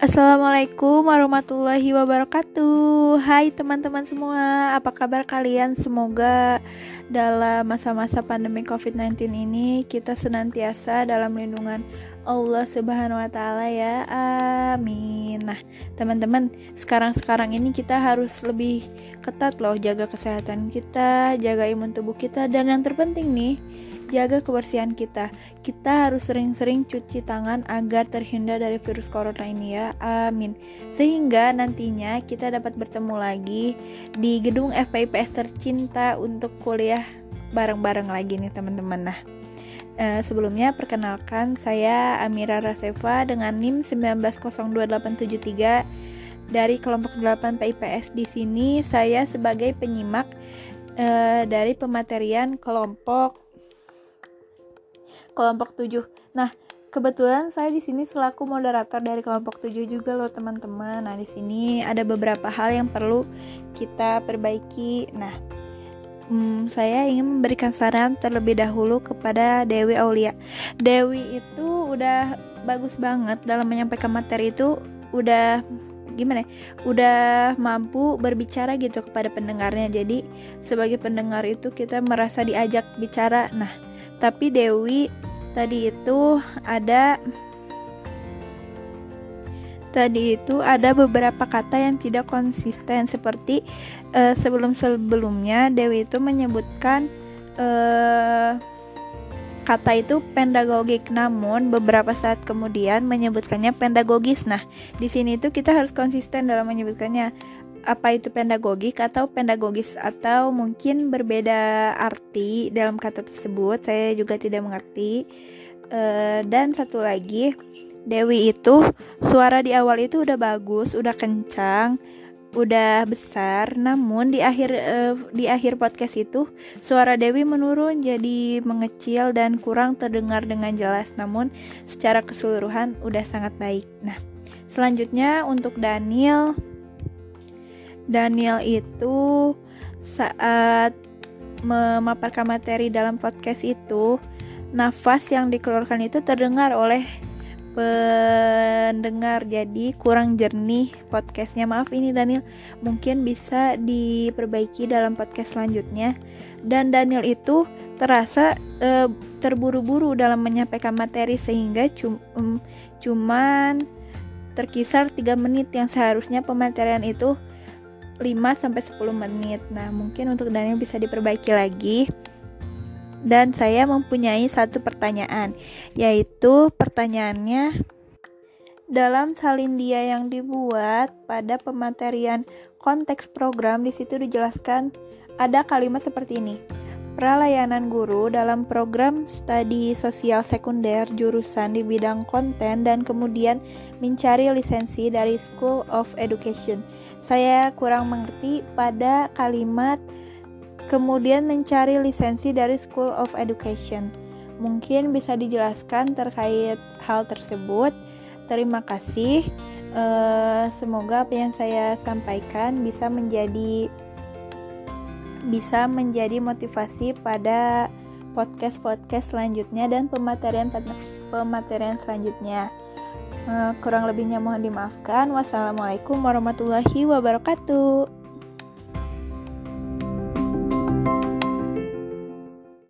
Assalamualaikum warahmatullahi wabarakatuh. Hai teman-teman semua Apa kabar kalian? Semoga dalam masa-masa pandemi COVID-19 ini Kita senantiasa dalam lindungan Allah subhanahu wa ta'ala ya. Amin. Nah teman-teman Sekarang-sekarang ini kita harus lebih ketat loh Jaga kesehatan kita Jaga imun tubuh kita Dan yang terpenting nih jaga kebersihan kita. Kita harus sering-sering cuci tangan agar terhindar dari virus corona ini ya. Amin. Sehingga nantinya kita dapat bertemu lagi di gedung FPIPS tercinta untuk kuliah bareng-bareng lagi nih teman-teman. Nah, eh, sebelumnya perkenalkan saya Amira Raseva dengan NIM 1902873 dari kelompok 8 PIPS di sini saya sebagai penyimak uh, dari pematerian kelompok kelompok 7. Nah, kebetulan saya di sini selaku moderator dari kelompok 7 juga loh teman-teman. Nah, di sini ada beberapa hal yang perlu kita perbaiki. Nah, hmm, saya ingin memberikan saran terlebih dahulu kepada Dewi Aulia. Dewi itu udah bagus banget dalam menyampaikan materi itu udah gimana ya, udah mampu berbicara gitu kepada pendengarnya. Jadi sebagai pendengar itu kita merasa diajak bicara. Nah tapi Dewi tadi itu ada tadi itu ada beberapa kata yang tidak konsisten. Seperti uh, sebelum-sebelumnya Dewi itu menyebutkan uh, kata itu pedagogik namun beberapa saat kemudian menyebutkannya pedagogis. Nah, di sini itu kita harus konsisten dalam menyebutkannya. Apa itu pedagogik atau pedagogis? Atau mungkin berbeda arti dalam kata tersebut saya juga tidak mengerti. Uh, dan satu lagi Dewi itu suara di awal itu udah bagus udah kencang udah besar namun di akhir uh, di akhir podcast itu suara Dewi menurun jadi mengecil dan kurang terdengar dengan jelas. Namun secara keseluruhan udah sangat baik. Nah selanjutnya untuk Daniel. Daniel itu saat memaparkan materi dalam podcast itu nafas yang dikeluarkan itu terdengar oleh pendengar jadi kurang jernih podcastnya maaf ini Daniel mungkin bisa diperbaiki dalam podcast selanjutnya dan Daniel itu terasa e, terburu-buru dalam menyampaikan materi sehingga cum, um, cuman terkisar 3 menit yang seharusnya pematerian itu 5 sampai 10 menit. Nah, mungkin untuk Daniel bisa diperbaiki lagi. Dan saya mempunyai satu pertanyaan, yaitu pertanyaannya dalam salin dia yang dibuat pada pematerian konteks program di situ dijelaskan ada kalimat seperti ini pralayanan guru dalam program studi sosial sekunder jurusan di bidang konten dan kemudian mencari lisensi dari School of Education. Saya kurang mengerti pada kalimat kemudian mencari lisensi dari School of Education. Mungkin bisa dijelaskan terkait hal tersebut. Terima kasih. Uh, semoga apa yang saya sampaikan bisa menjadi bisa menjadi motivasi pada podcast-podcast selanjutnya dan pematerian pematerian selanjutnya. Uh, kurang lebihnya mohon dimaafkan. Wassalamualaikum warahmatullahi wabarakatuh.